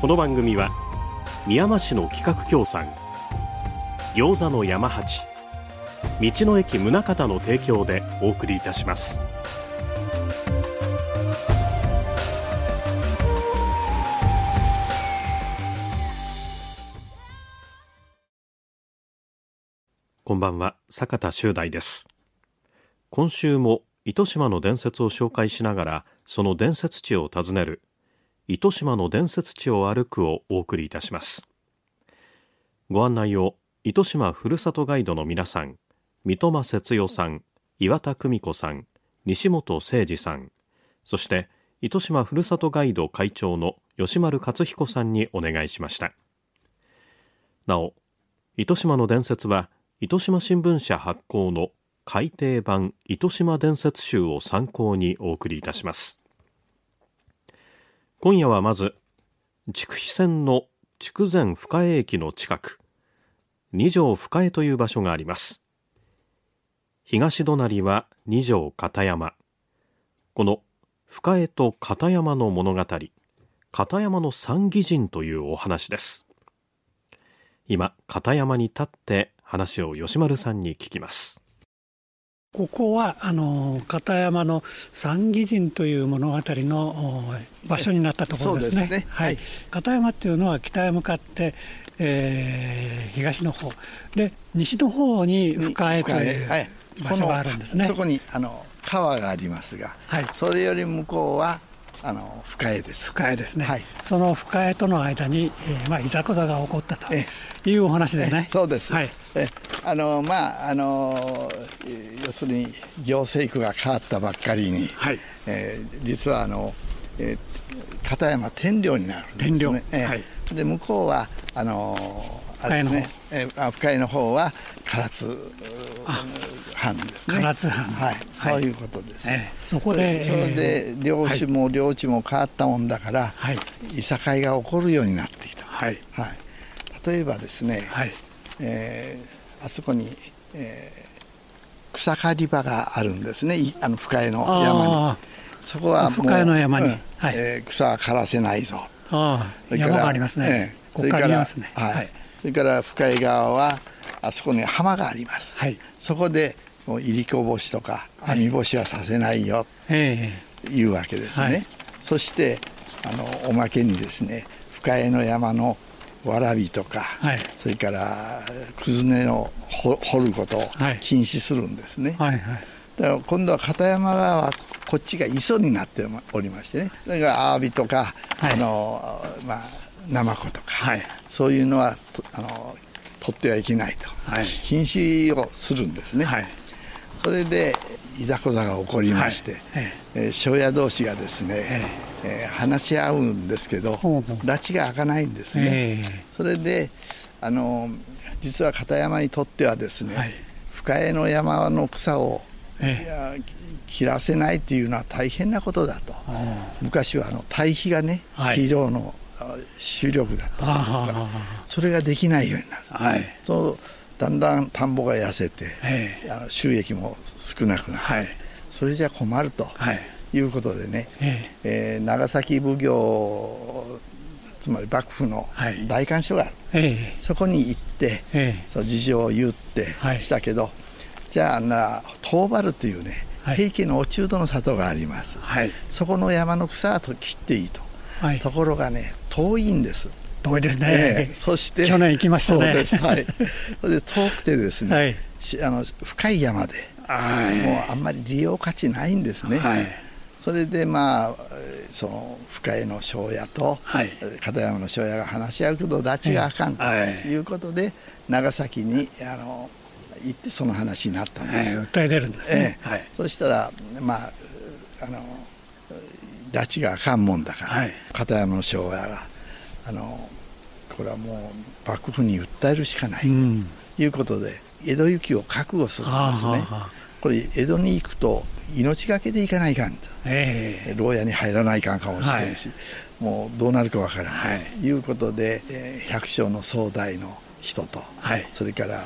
この番組は宮間市の企画協賛餃子の山八道の駅宗像の提供でお送りいたします。こんばんは坂田修大です。今週も糸島の伝説を紹介しながらその伝説地を訪ねる糸島の伝説地を歩くをお送りいたします。ご案内を糸島ふるさとガイドの皆さん三笘節代さん岩田久美子さん西本誠二さんそして糸島ふるさとガイド会長の吉丸克彦さんにお願いしました。なお糸島の伝説は糸島新聞社発行の改訂版糸島伝説集を参考にお送りいたします。今夜はまず筑肥線の筑前深江駅の近く二条深江という場所があります。東隣は二条片山。この深江と片山の物語片山の三義人というお話です。今片山に立って話を吉丸さんに聞きます。ここはあの片山の三義人という物語の場所になったところですね。すねはい、片山っていうのは北へ向かって、えー、東の方で西の方に深江という場所があるんですね。そこにあの川がありますが、はい、それより向こうはあの深江です。深江ですね。はい、その深江との間に、えー、まあいざこざが起こったというお話ですね。そうです。はい。えあのまああの要するに行政区が変わったばっかりに、はい、えー、実はあの、えー、片山天領になるんですね。天領。えー、はい。で向こうはあのあれね、えー、深井の方は唐津藩ですね。唐津藩。はい、そういうことです。えー、そこで、それで領主も領地も変わったもんだから、はい、いさかいが起こるようになってきた。はい。はい。例えばですね、はい、えー、あそこに、えー、草刈り場があるんですね。あの深井の山に。そこは深井の山に、うん。はい、えー、草は刈らせないぞ。ああ、山がありますね。えー、ここから見ますね。はい。それから深井川はあそこに浜があります、はい、そこでもういりこ干しとか網干しはさせないよ。というわけですね、はい、そしてあのおまけにですね深江の山のわらびとか、はい、それからくずねを掘ることを禁止するんですね、はいはい。はい、だから今度は片山川はこっちが磯になっておりましてね。だからアワビとか、あのまあナマコとか、はい、そういうのはあの取ってはいけないと、はい、禁止をするんですね、はい、それでいざこざが起こりまして、はい。えー、庄屋同士がですね、えー、話し合うんですけど拉致が開かないんですね、それであの実は片山にとってはですね、深江の山の草を、えー、切らせないっていうのは大変なことだと。昔はあの堆肥がね、肥料の主力だったんですから。それができないようになる、はい、とだんだん田んぼが痩せて、あの収益も少なくなる、はい、それじゃ困ると、はい、いうことでね、えー、長崎奉行つまり幕府の大官所がある、はい、そこに行って、その事情を言ってしたけど、じゃあな東原というね平家のお中途の里があります、そこの山の草は切っていいと。はい、ところがね遠いんです。遠いですね、えー、そして去年行きましたね。そうです。はい。で遠くてですね、はい、あの深い山で、はい、もうあんまり利用価値ないんですね、はい、それでまあその深江の庄屋と、はい、片山の庄屋が話し合うけど拉致があかんとい。うことで、長崎にあの行ってその話になったんです、訴え出るんですね、えー、そしたらまああの拉致があかんもんだから、はい、片山の庄屋があのこれはもう幕府に訴えるしかないということで、江戸行きを覚悟するんですね。これ江戸に行くと命がけで行かないかんと、えー、牢屋に入らないかんかもしれんし、はい、もうどうなるかわからない、ということで、えー、百姓の総代の人と、はい、それから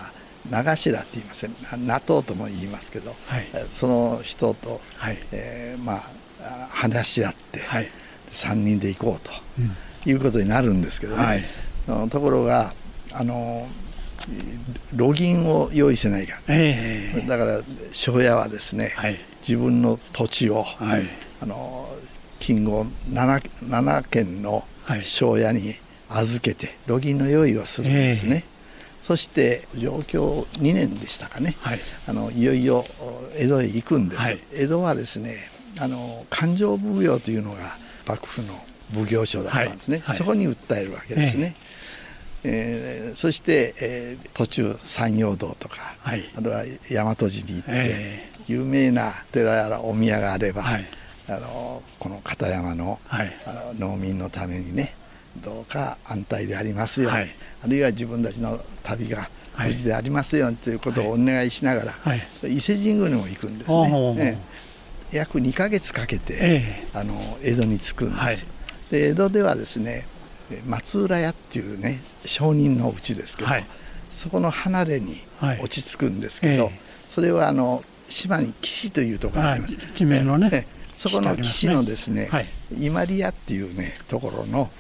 長頭って言いません。名党とも言いますけど、はい、その人と、はい、えー、まあ、話し合って、はい、3人で行こうと、うん、いうことになるんですけどね、はい、ところがあのロギンを用意せないか、えー、だから庄屋はですね、はい、自分の土地を、はい、あの金吾 7, 7軒の庄屋に預けてロギンの用意をするんですね、えーそして上京2年でしたかね、はい、あのいよいよ江戸へ行くんです、はい、江戸はですねあの勘定奉行というのが幕府の奉行所だったんですね、はい、そこに訴えるわけですね、えー、えー、そして、えー、途中山陽道とか、はい、あとは大和寺に行って、えー、有名な寺やらお宮があれば、はい、あのこの片山の,、あの農民のためにねどうか安泰でありますよ。うに、はい、あるいは自分たちの旅が無事でありますようにということをお願いしながら、はい。伊勢神宮にも行くんですね。約2か月かけて、えー、あの江戸に着くんです。で江戸ではですね松浦屋っていうね商人のうちですけど、そこの離れに落ち着くんですけど、えー、それはあの島に岸というところがあります。地名のねそこの岸のですね、はい、伊万里屋っていうねところの、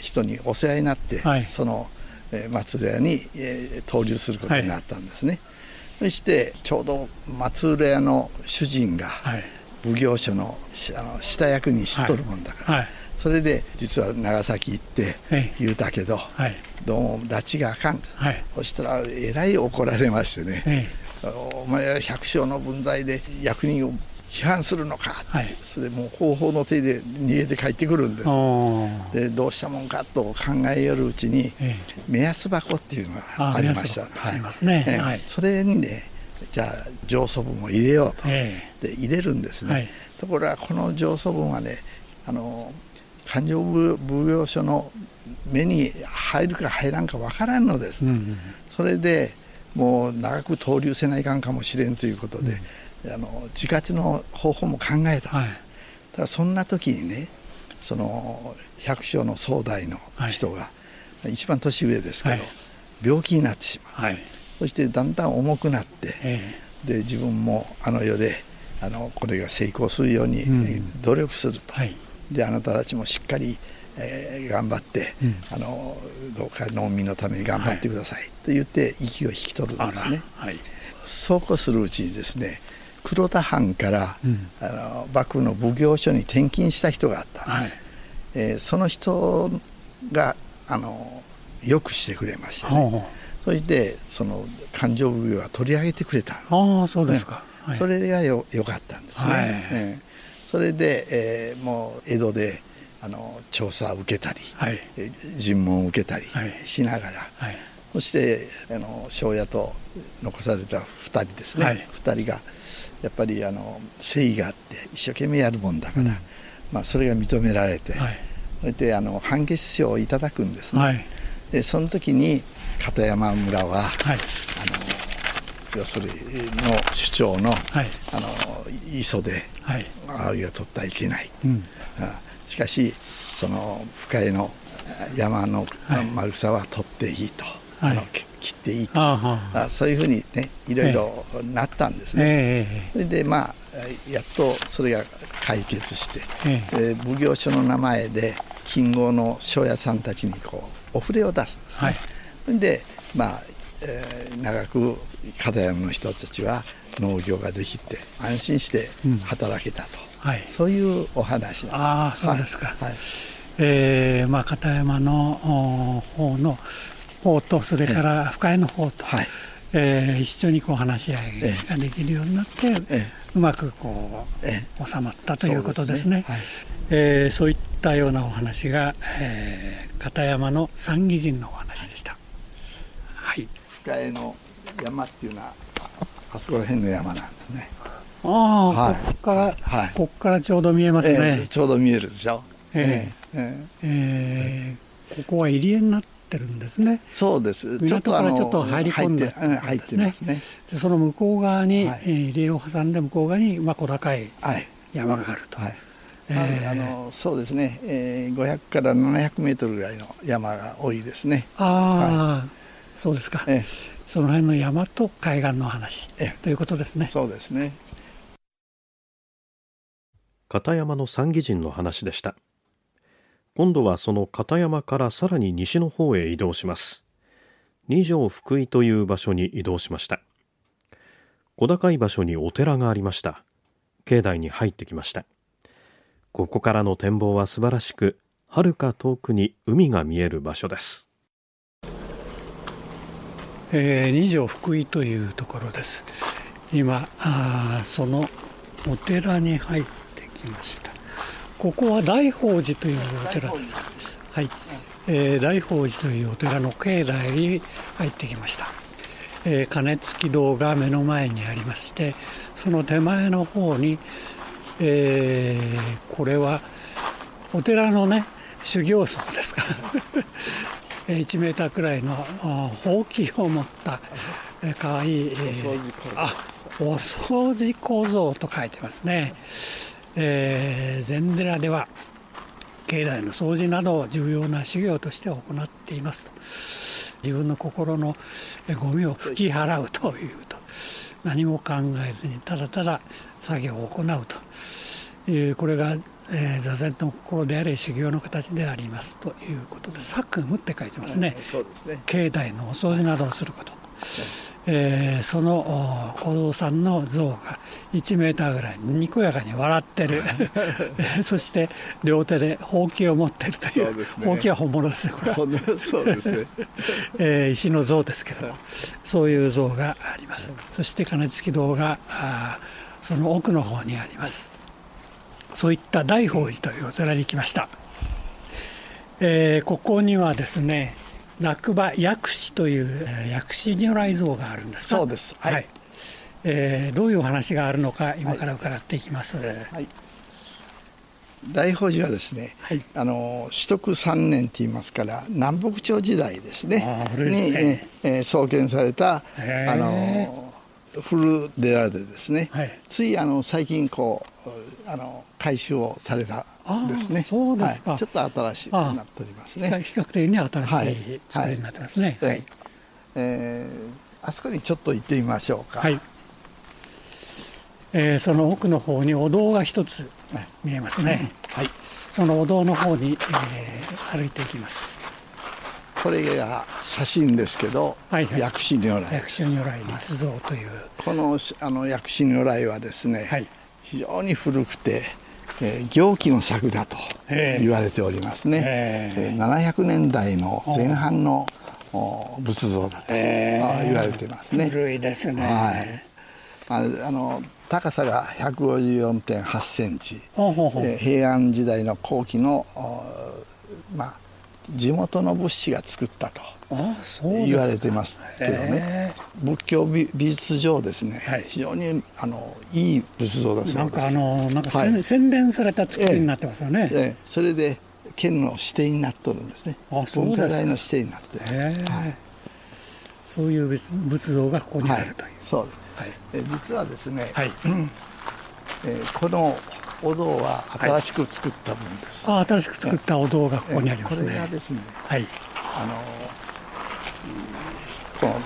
人にお世話になって、はい、その、えー、松浦屋に、えー、投留することになったんですね、はい、そしてちょうど松浦屋の主人が、奉行所のあの下役に知っとるもんだから、それで実は長崎行って言うたけど、どうも拉致があかんと、そしたらえらい怒られましてね、お前は百姓の分際で役人を批判するのか、はい、それでもう方法の手で逃げて帰ってくるんです。でどうしたもんかと考えよるうちに、ええ、目安箱っていうのがありました。はい、それにねじゃあ上訴文を入れようと、えで入れるんですね、はい、ところがこの上訴文はねあの勘定奉行所の目に入るか入らんか分からんのです、うんうん、それでもう長く投留せないかんかもしれんということで、うん。あの自活の方法も考えた、はい、だからそんな時にねその百姓の総代の人が、はい、一番年上ですけど、はい、病気になってしまう、はい、そしてだんだん重くなって、えー、で自分もあの世であのこれが成功するように努力すると、うん、であなたたちもしっかり、えー、頑張って、うん、あのどうか農民のために頑張ってください、と言って息を引き取るんですね。そうこうするうちにですね黒田藩から、うん、あの幕府の奉行所に転勤した人があったんです、はい、えー、その人があのよくしてくれましてね、そしてその勘定奉行は取り上げてくれたんです。あそうですか、はい、それがよよかったんですね、はい、それで、えー、もう江戸であの調査を受けたり、はい、尋問を受けたりしながら、はい、そしてあの庄屋と残された2人ですね、はい、2人がやっぱりあの誠意があって一生懸命やるもんだから、うん、まあ、それが認められて、はい、それであの半月賞をいただくんですね、はい、でその時に片山村は、はい、あの要するにの主張の,、あの磯で葵を取ったらいけない、うん、しかしその深江の山の丸草は取っていいと、あの切っていいと。あそういうふうにねいろいろなったんですね、えー、それでまあやっとそれが解決して、えー、奉行所の名前で金剛の庄屋さんたちにこうお触れを出すんですね、はい、でまあ、えー、長く片山の人たちは農業ができて安心して働けたと、うんはい、そういうお話。ああそうですか、はい、えー、まあ、片山の方の方とそれから深江の方と、はい、えー、一緒にこう話し合いができるようになって、うまくこう収まったということですね。そう、ね。はい、えー、そういったようなお話が、えー、片山の三義人のお話でした。はい、深江の山っていうのはあそこら辺の山なんですね。ああ、はい、ここから、はい、ここからちょうど見えますね、えー、ちょうど見えるでしょ。えー、えー、えー、ここは入り江になってるんですね。そうです。港からちょっと入り込んで、ね、入ってますね。その向こう側に、はい、えー、入り江を挟んで向こう側に、まあ、小高い山があると、はい。えー、あのそうですね、えー、500から700メートルぐらいの山が多いですね。ああ、はい、そうですか、えー、その辺の山と海岸の話、えー、ということですね。そうですね。片山の三義人の話でした。今度はその片山からさらに西の方へ移動します。二条福井という場所に移動しました。小高い場所にお寺がありました。境内に入ってきました。ここからの展望は素晴らしくはるか遠くに海が見える場所ですえー、二条福井というところです。今あそのお寺に入ってきました。ここは大宝寺というお寺ですはい、えー、大宝寺というお寺の境内に入ってきました、えー、鐘付き堂が目の前にありましてその手前の方に、えー、これはお寺のね修行僧ですか？1メーターくらいのほうきを持ったかわいい、えー、あお掃除構造と書いてますね。えー、禅寺では境内の掃除などを重要な修行として行っていますと。自分の心のゴミを吹き払うというと。何も考えずにただただ作業を行うというこれが、えー、座禅の心であり修行の形でありますということで作務って書いてますね,、そうですね。境内のお掃除などをすること。えー、その小僧さんの像が1メーターぐらいにこやかに笑ってる。そして両手でほうきを持ってるという、ね、ほうきは本物ですねこれは。そうですね、えー、石の像ですけども。そういう像があります。そして金付堂があその奥の方にありますそういった大宝寺というお寺に来ました、えー、ここにはですね落馬薬師という薬師如来像があるんですそうです。はい、はい、えー、どういうお話があるのか今から伺っていきます、はい、はい、大宝寺はですね、はい、あの取得3年といいますから南北朝時代ですねに、えー、創建されたあの古寺でですね、はい、ついあの最近こうあの改修をされたですね。そうですか、はい、ちょっと新しくなっておりますね。比較的に新しい作りになってますね。はい、はい、えー、あそこにちょっと行ってみましょうか。はい、えー、その奥の方にお堂が一つ見えますね、はい、そのお堂の方に、えー、歩いていきますこれが写真ですけど、はいはい、薬師如来薬師如来立像という、このあの薬師如来はですね、はい、非常に古くて、えー、行基の作だと言われておりますね、えー、700年代の前半の仏像だと言われてますね。古いですね、はい、ああの高さが154.8センチ、ほうほうほう。平安時代の後期のまあ地元の仏師が作ったと言われてますけどね。仏教美術上ですね、はい、非常にあのいい仏像だそうです。なんかあのなんか、はい、洗練された作りになってますよね、ええ。それで県の指定になっとるんですね。文化財の指定になってます、はい、そういう仏像がここにあるという、そうです、はい、え実はですね、はい。えー、このお堂は新しく作った分です、はい、あ新しく作ったお堂がここにありますね。これがですねはい。あのこの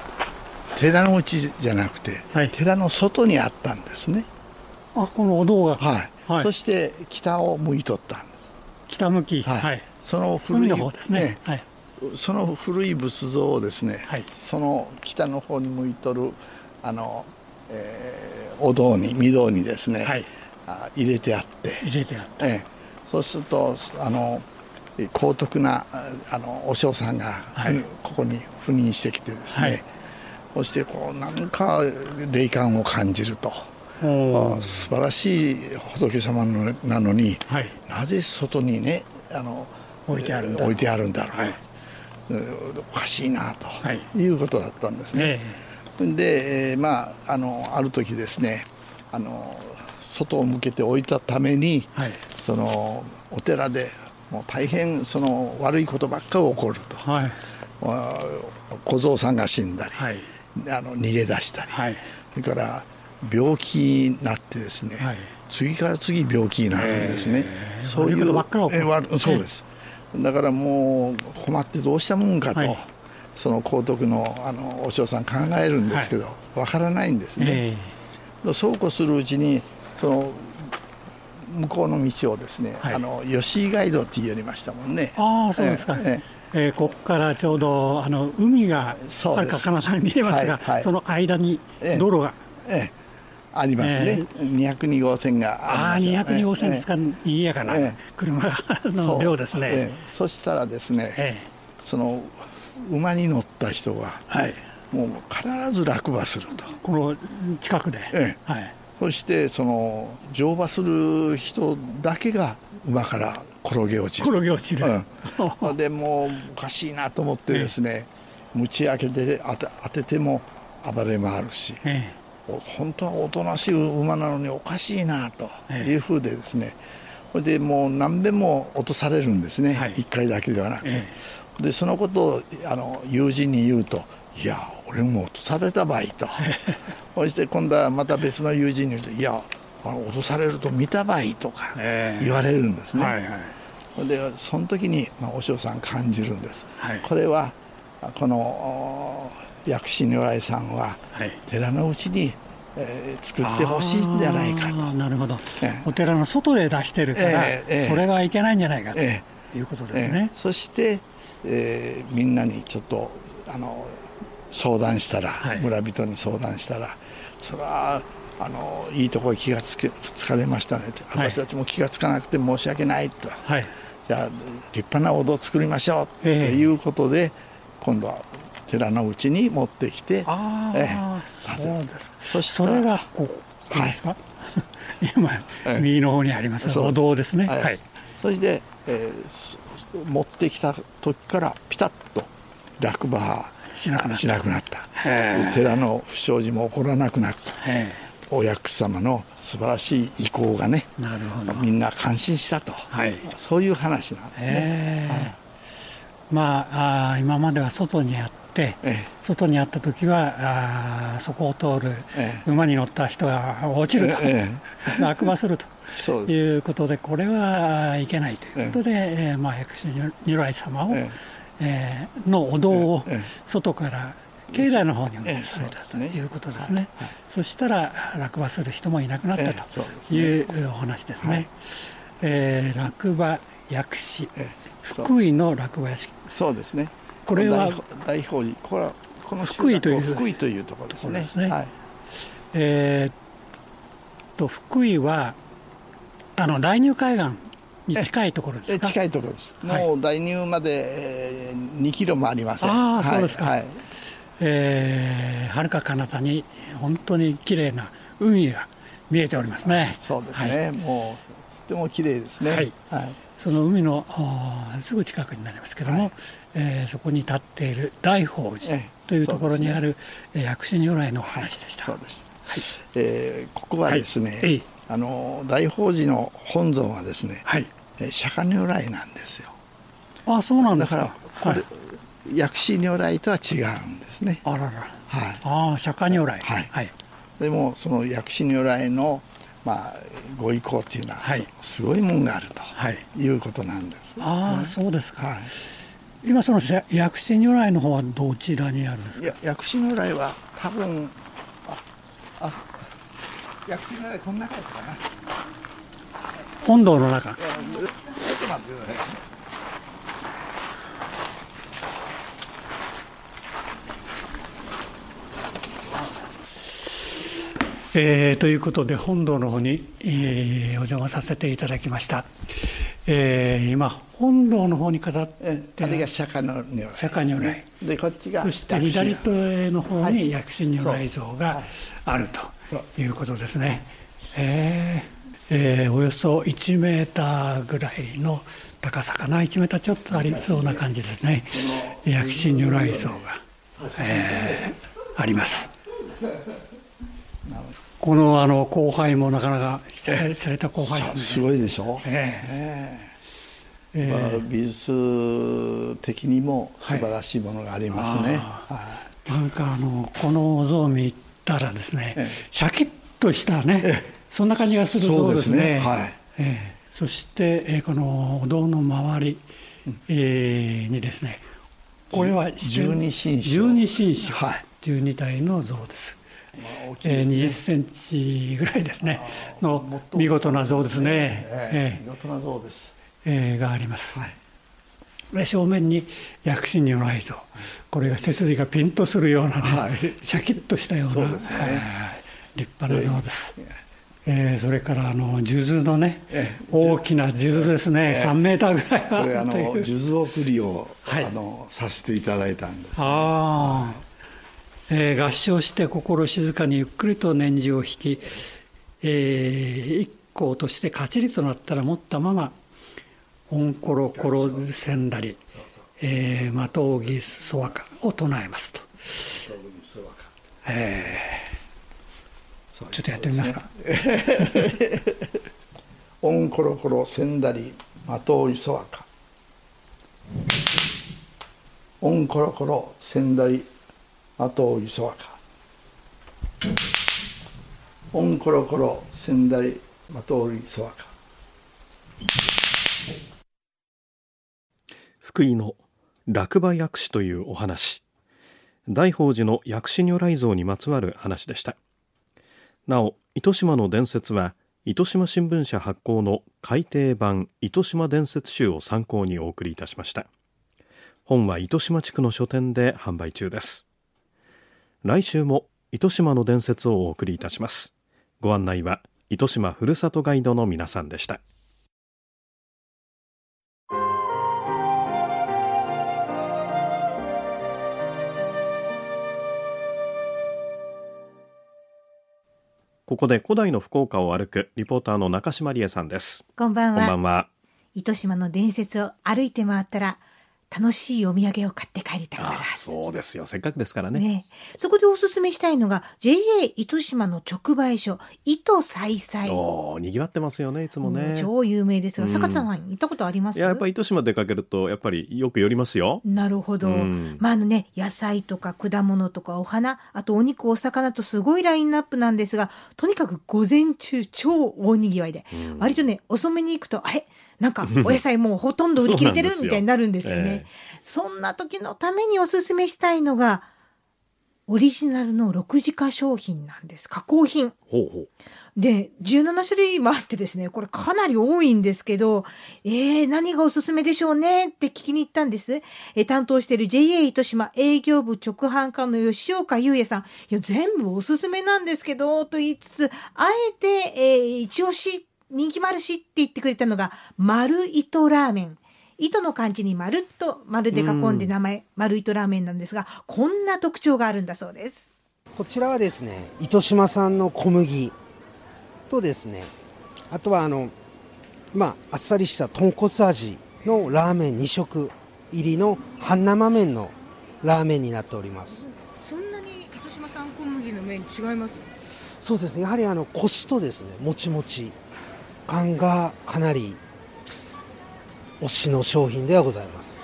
寺の内じゃなくて、はい、寺の外にあったんですね。あこのお堂が。はい、はい、そして北を向いとったんです。北向き。はい、その古いの方ですね、はい、その古い仏像をですね、はい、その北の方に向いとるあの、えー、お堂に御堂にですね、はい入れてあって。入れてあって、ええ、そうするとあの高徳なあのお嬢さんが、はい、ここに赴任してきてですね、はい、そしてこうなんか霊感を感じると。素晴らしい仏様なのに、はい、なぜ外にねあの置いてあるんだ？置いてあるんだろう、はい、おかしいなと、い、うことだったんですね。で、えー、まああのある時ですねあの外を向けて置いたために、はい、そのお寺でもう大変その悪いことばっかり起こると、はい、小僧さんが死んだり、はい、あの逃げ出したり、それから病気になってですね、次から次病気になるんですね、そういうえそうです、だからもう困ってどうしたもんかと、はい、その皇徳のあのお嬢さん考えるんですけど、わ、からないんですね、えー、そうこうするうちにその向こうの道をですね、はい、あの吉井街道って言いましたもんね。ああそうですか、えー、えー、ここからちょうどあの海がはるか彼方に見えますが、はいはい、その間に道路が、ええ。ありますね、えー、202号線があります、ね、あ202号線ですか、えー、いいやかな、えー、車の量ですね、えー、そしたらですね、えー、その馬に乗った人は、はい、もう必ず落馬すると。この近くで、えー、はい、そしてその乗馬する人だけが馬から転げ落ちる。転げ落ちる、うん、でもうおかしいなと思ってですね、えー、鞭開けて当て当てても暴れ回るし、えー本当はおとなしい馬なのにおかしいなというふうでですね、それでもう何べんも落とされるんですね、はい、1回だけではなく。て、でそのことをあの友人に言うと「いや俺も落とされた場合」と。そして今度はまた別の友人に言うと「いやあの落とされると見た場合」とか言われるんですね。はいはい、でその時に、まあ、お嬢さん感じるんです。はい、これはこの薬師如来さんは寺のうちに、えー、作ってほしいんじゃないかと。なるほど、えー、お寺の外で出してるから、えー、それがいけないんじゃないかということですね、そして、えー、みんなにちょっとあの相談したら、はい、村人に相談したらそれはあのいいところ気がつけつかれましたね私たちも気がつかなくて申し訳ないと、はい、じゃあ立派なお堂を作りましょうということで、今度は寺のうちに持ってきてああ、ええ、そうですそしてそれがここですか、はい、今右の方にあります。お堂ですね、はい、はい、そして、えー、持ってきた時からピタッと落馬しなくなった。寺の不祥事も起こらなくなった。お薬師様の素晴らしい意向がねなるほど。みんな感心したと、はい、そういう話なんですね。はい、まああ今までは外にあって、ええ、外にあった時はあそこを通る馬に乗った人が落ちると、ええ、落馬するということでこれはいけないということで、ええ。まあ、薬師如来様を、ええ。のお堂を外から境内の方に移されたということですね、そしたら落馬する人もいなくなったというお話ですね。はい、えー、落馬薬師、福井の落馬屋敷。そう。ですね。これは大宝寺。これはこの福井という福井というところですね。すね。はい、えー、っと福井はあの大乳海岸に近いところですか？近いところです。もう大乳まで、えー、2キロもありません。ああ、そうですか。はい、えー、はるか彼方に本当に綺麗な海が見えておりますね。そうですね。はい、もうとても綺麗ですね。はい。はい、その海のすぐ近くになりますけども、はい、えー、そこに立っている大宝寺というところにある、えね、薬師如来の話でした。そうです。はい、えー、ここはですね、はい、あの大宝寺の本尊はですね、はい、釈迦如来なんですよ。あ、そうなんですか。だからこれ、はい、薬師如来とは違うんですね。あらら。はい。ああ、釈迦如来。はい。はい、でもその薬師如来のまあご意向っていうのは、はい、すごいもんがあると、はい、いうことなんです、ね、ああ、そうですか。はい今その薬師如来の方はどちらにあるんですか薬師如来は多分ああ薬師如来この中やったかな。本堂の中。えー、ということで本堂の方に、えー、お邪魔させていただきました、えー、今本堂の方に飾ってあれが釈迦の如来釈迦如来。でこっちがそして左手の。方に薬師如来像があると。いうことですね、はい、えー、えー、およそ1メーターぐらいの高さかな。1メーターちょっとありそうな感じですね。薬師如来像が、えー、あります。このあの後輩もなかなかされた後輩ですねすごいでしょ、えー、えー、まあ、美術的にも素晴らしいものがありますね、はい、なんかあのこのお像を見たらですね、えー、シャキッとしたね、えー、そんな感じがする像ですね。すね。はい。えー、そして、えー、このお堂の周り、えー、にですねこれは十二神将。十二神将、はい、12体の像です。まあね、えー、20センチぐらいですねの見事な像ですね。えー、見事な像です。えー、があります。はい正面に薬師如来像。これが背筋がピンとするようなね、はい、シャキッとしたような、ね、立派な像です。えー、それからあの数珠のね、大きな数珠ですね、えー、3メーターぐらいあるあの数珠送りを、はい、あのさせていただいたんです、ね、ああ、えー、合唱して心静かにゆっくりと念じを引き、えー、一行としてかちりとなったら持ったまま「オンコロコロセンダリ、マトウギソワカを唱えますと。えー、ちょっとやってみますか。オンコロコロセンダリマトウギソワカ。オンコロコロセンダリマトウギソワカ。オンコロコロセンダリマトウギソワカ。福井の落馬薬師というお話。大宝寺の薬師如来像にまつわる話でした。なお糸島の伝説は糸島新聞社発行の改訂版糸島伝説集を参考にお送りいたしました。本は糸島地区の書店で販売中です。来週も糸島の伝説をお送りいたします。ご案内は糸島ふるさとガイドの皆さんでした。ここで古代の福岡を歩くリポーターの中島理恵さんです。こんばんは。こんばんは。糸島の伝説を歩いて回ったら楽しいお土産を買って帰りたくなるはずそうですよ。せっかくですからね、ね、そこでおすすめしたいのが JA 糸島の直売所糸さいさい。おにぎわってますよねいつもね。超有名ですが、坂田さん行ったことあります？いややっぱり糸島出かけるとやっぱりよく寄りますよ。なるほど、まああのね野菜とか果物とかお花あとお肉お魚とすごいラインナップなんですがとにかく午前中超大にぎわいで、割とね遅めに行くとあれ？なんかお野菜もうほとんど売り切れてるみたいになるんですよね。そんな時のためにおすすめしたいのが、オリジナルの6次化商品なんです。加工品。ほうほうで、17種類もあってですね、これかなり多いんですけど、えー、何がおすすめでしょうねって聞きに行ったんです。えー、担当している JA 糸島営業部直販課の吉岡優也さん、いや、全部おすすめなんですけど、と言いつつ、あえて、えー、一押し人気丸しって言ってくれたのが、丸糸ラーメン。糸の漢字に丸っと丸で囲んで名前、うん、丸糸ラーメンなんですが、こんな特徴があるんだそうです。こちらはですね、糸島産の小麦とですね、あとはあの、まあ、あっさりした豚骨味のラーメン2食入りの半生麺のラーメンになっております。そんなに糸島産小麦の麺違います？そうですね、やはりあのコシとですね、もちもち。感がかなり推しの商品ではございます。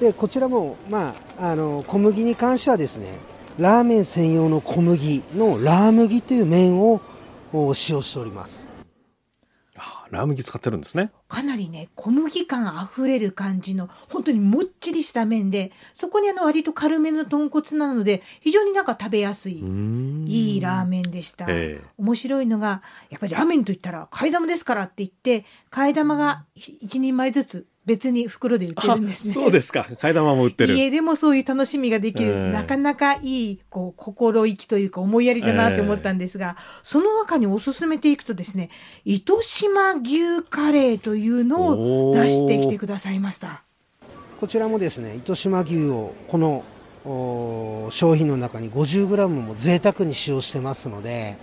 でこちらも、まあ、あの小麦に関してはですねラーメン専用の小麦のラー麦という麺を使用しております。ラー麦使ってるんですね。かなりね小麦感あふれる感じの本当にもっちりした麺でそこにあの割と軽めの豚骨なので非常になんか食べやすいいいラーメンでした、えー、面白いのがやっぱりラーメンといったら替え玉ですからって言って替え玉が一人前ずつ別に袋で売ってるんですね。そうですか。替え玉も売ってる。家でもそういう楽しみができる、えー、なかなかいい、こう、心意気というか思いやりだなって思ったんですが、えー、その中におすすめていくとですね、糸島牛カレーというのを出してきてくださいました。こちらもですね、糸島牛をこの商品の中に 50g も贅沢に使用してますので、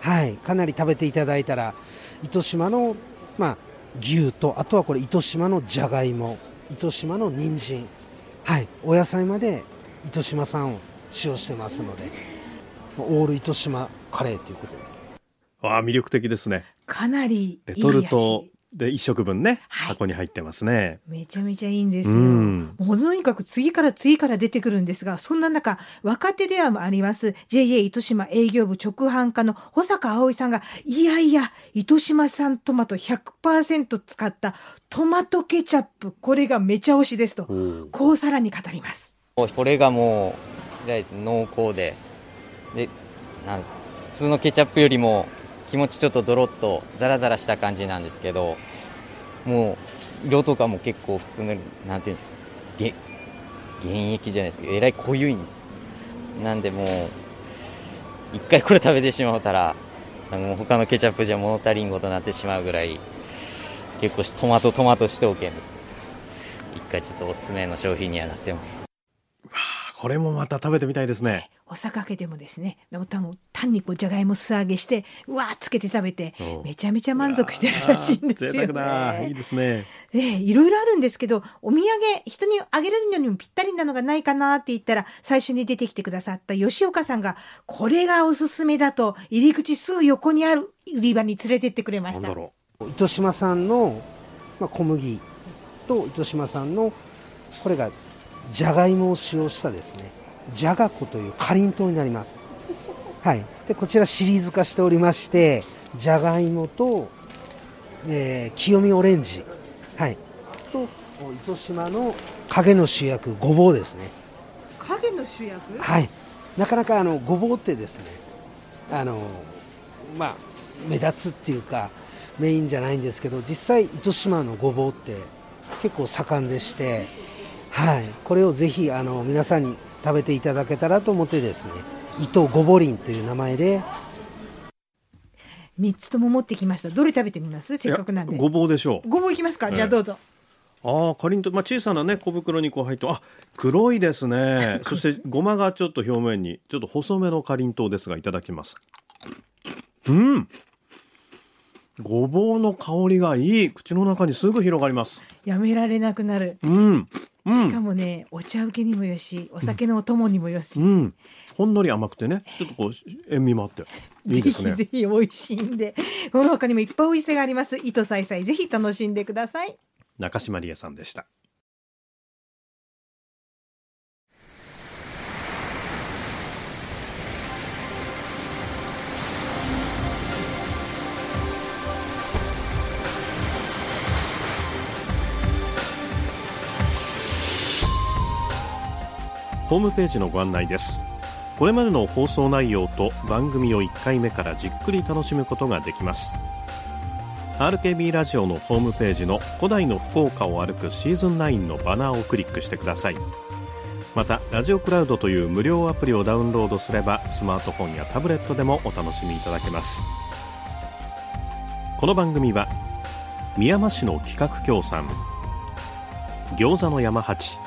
はい、かなり食べていただいたら、糸島の、まあ、牛とあとはこれ糸島のじゃがいも。糸島の人参。はい。お野菜まで糸島産を使用してますので。オール糸島カレーということで。ああ魅力的ですね。かなりレトルトで一食分ね、はい、箱に入ってますね。めちゃめちゃいいんですよ、もうとにかく次から次から出てくるんですがそんな中若手ではあります JA 糸島営業部直販課の保坂葵さんがいやいや糸島産トマト100%使ったトマトケチャップこれがめちゃ推しですとこうさらに語ります。これがもう濃厚ででなんですか普通のケチャップよりも気持ちちょっとドロッとザラザラした感じなんですけどもう色とかも結構普通のなんていうんですか原液じゃないですけどえらい濃ゆいんですなんでもう一回これ食べてしまうたらもう他のケチャップじゃ物足りんことなってしまうぐらい結構トマトトマトしておけんです。一回ちょっとおすすめの商品にはなってます。これもまた食べてみたいですね。お酒でもですね、単にこうじゃがいも素揚げして、うわーつけて食べて、めちゃめちゃ満足してるらしいんですよ、ね。いいですね。えいろいろあるんですけど、お土産、人にあげるのにもぴったりなのがないかなって言ったら、最初に出てきてくださった吉岡さんが、これがおすすめだと、入り口すぐ横にある売り場に連れてってくれました。糸島産の、まあ、小麦と糸島産の、これがじゃがいもを使用したですねじゃが粉というかりんとうになります、はい、でこちらシリーズ化しておりましてじゃがいもと、えー、清見オレンジ、はい、と糸島の影の主役ごぼうですね。影の主役？はい。なかなかあのごぼうってですねあのまあ目立つっていうかメインじゃないんですけど実際糸島のごぼうって結構盛んでしてはい、これをぜひあの皆さんに食べていただけたらと思ってですね伊藤ごぼりんという名前で。3つとも持ってきました。どれ食べてみます？せっかくなんで。ごぼうでしょう。ごぼういきますか、じゃあどうぞ。ああかりんとまあ小さなね小袋にこう入ってあ黒いですね。そしてごまがちょっと表面にちょっと細めのかりんとうですがいただきます。うんごぼうの香りがいい。口の中にすぐ広がります。やめられなくなる。うん。しかもね、お茶受けにもよしお酒のお供にもよし、うん、ほんのり甘くてね。ちょっとこう塩味もあって。いいですね。ぜひぜひ美味しいんで。この他にもいっぱい美味しさがあります。糸さいさいぜひ楽しんでください。中島理恵さんでしたホームページのご案内です。これまでの放送内容と番組を1回目からじっくり楽しむことができます。RKB ラジオのホームページの古代の福岡を歩くシーズン9のバナーをクリックしてください。またラジオクラウドという無料アプリをダウンロードすればスマートフォンやタブレットでもお楽しみいただけます。この番組は宮山市の企画協賛餃子の山八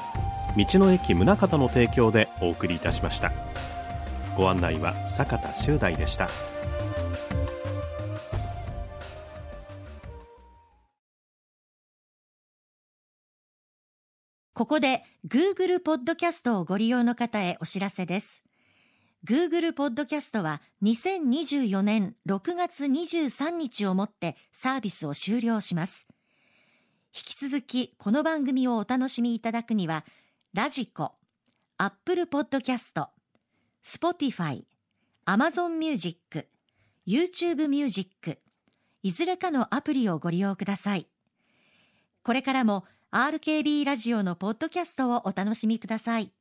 道の駅宗像の提供でお送りいたしました。ご案内は坂田修大でした。ここで Google ポッドキャストをご利用の方へお知らせです。Google ポッドキャストは2024年6月23日をもってサービスを終了します。引き続きこの番組をお楽しみいただくにはラジコ、アップルポッドキャスト、スポティファイ、アマゾンミュージック、YouTube ミュージック、いずれかのアプリをご利用ください。これからも RKB ラジオのポッドキャストをお楽しみください。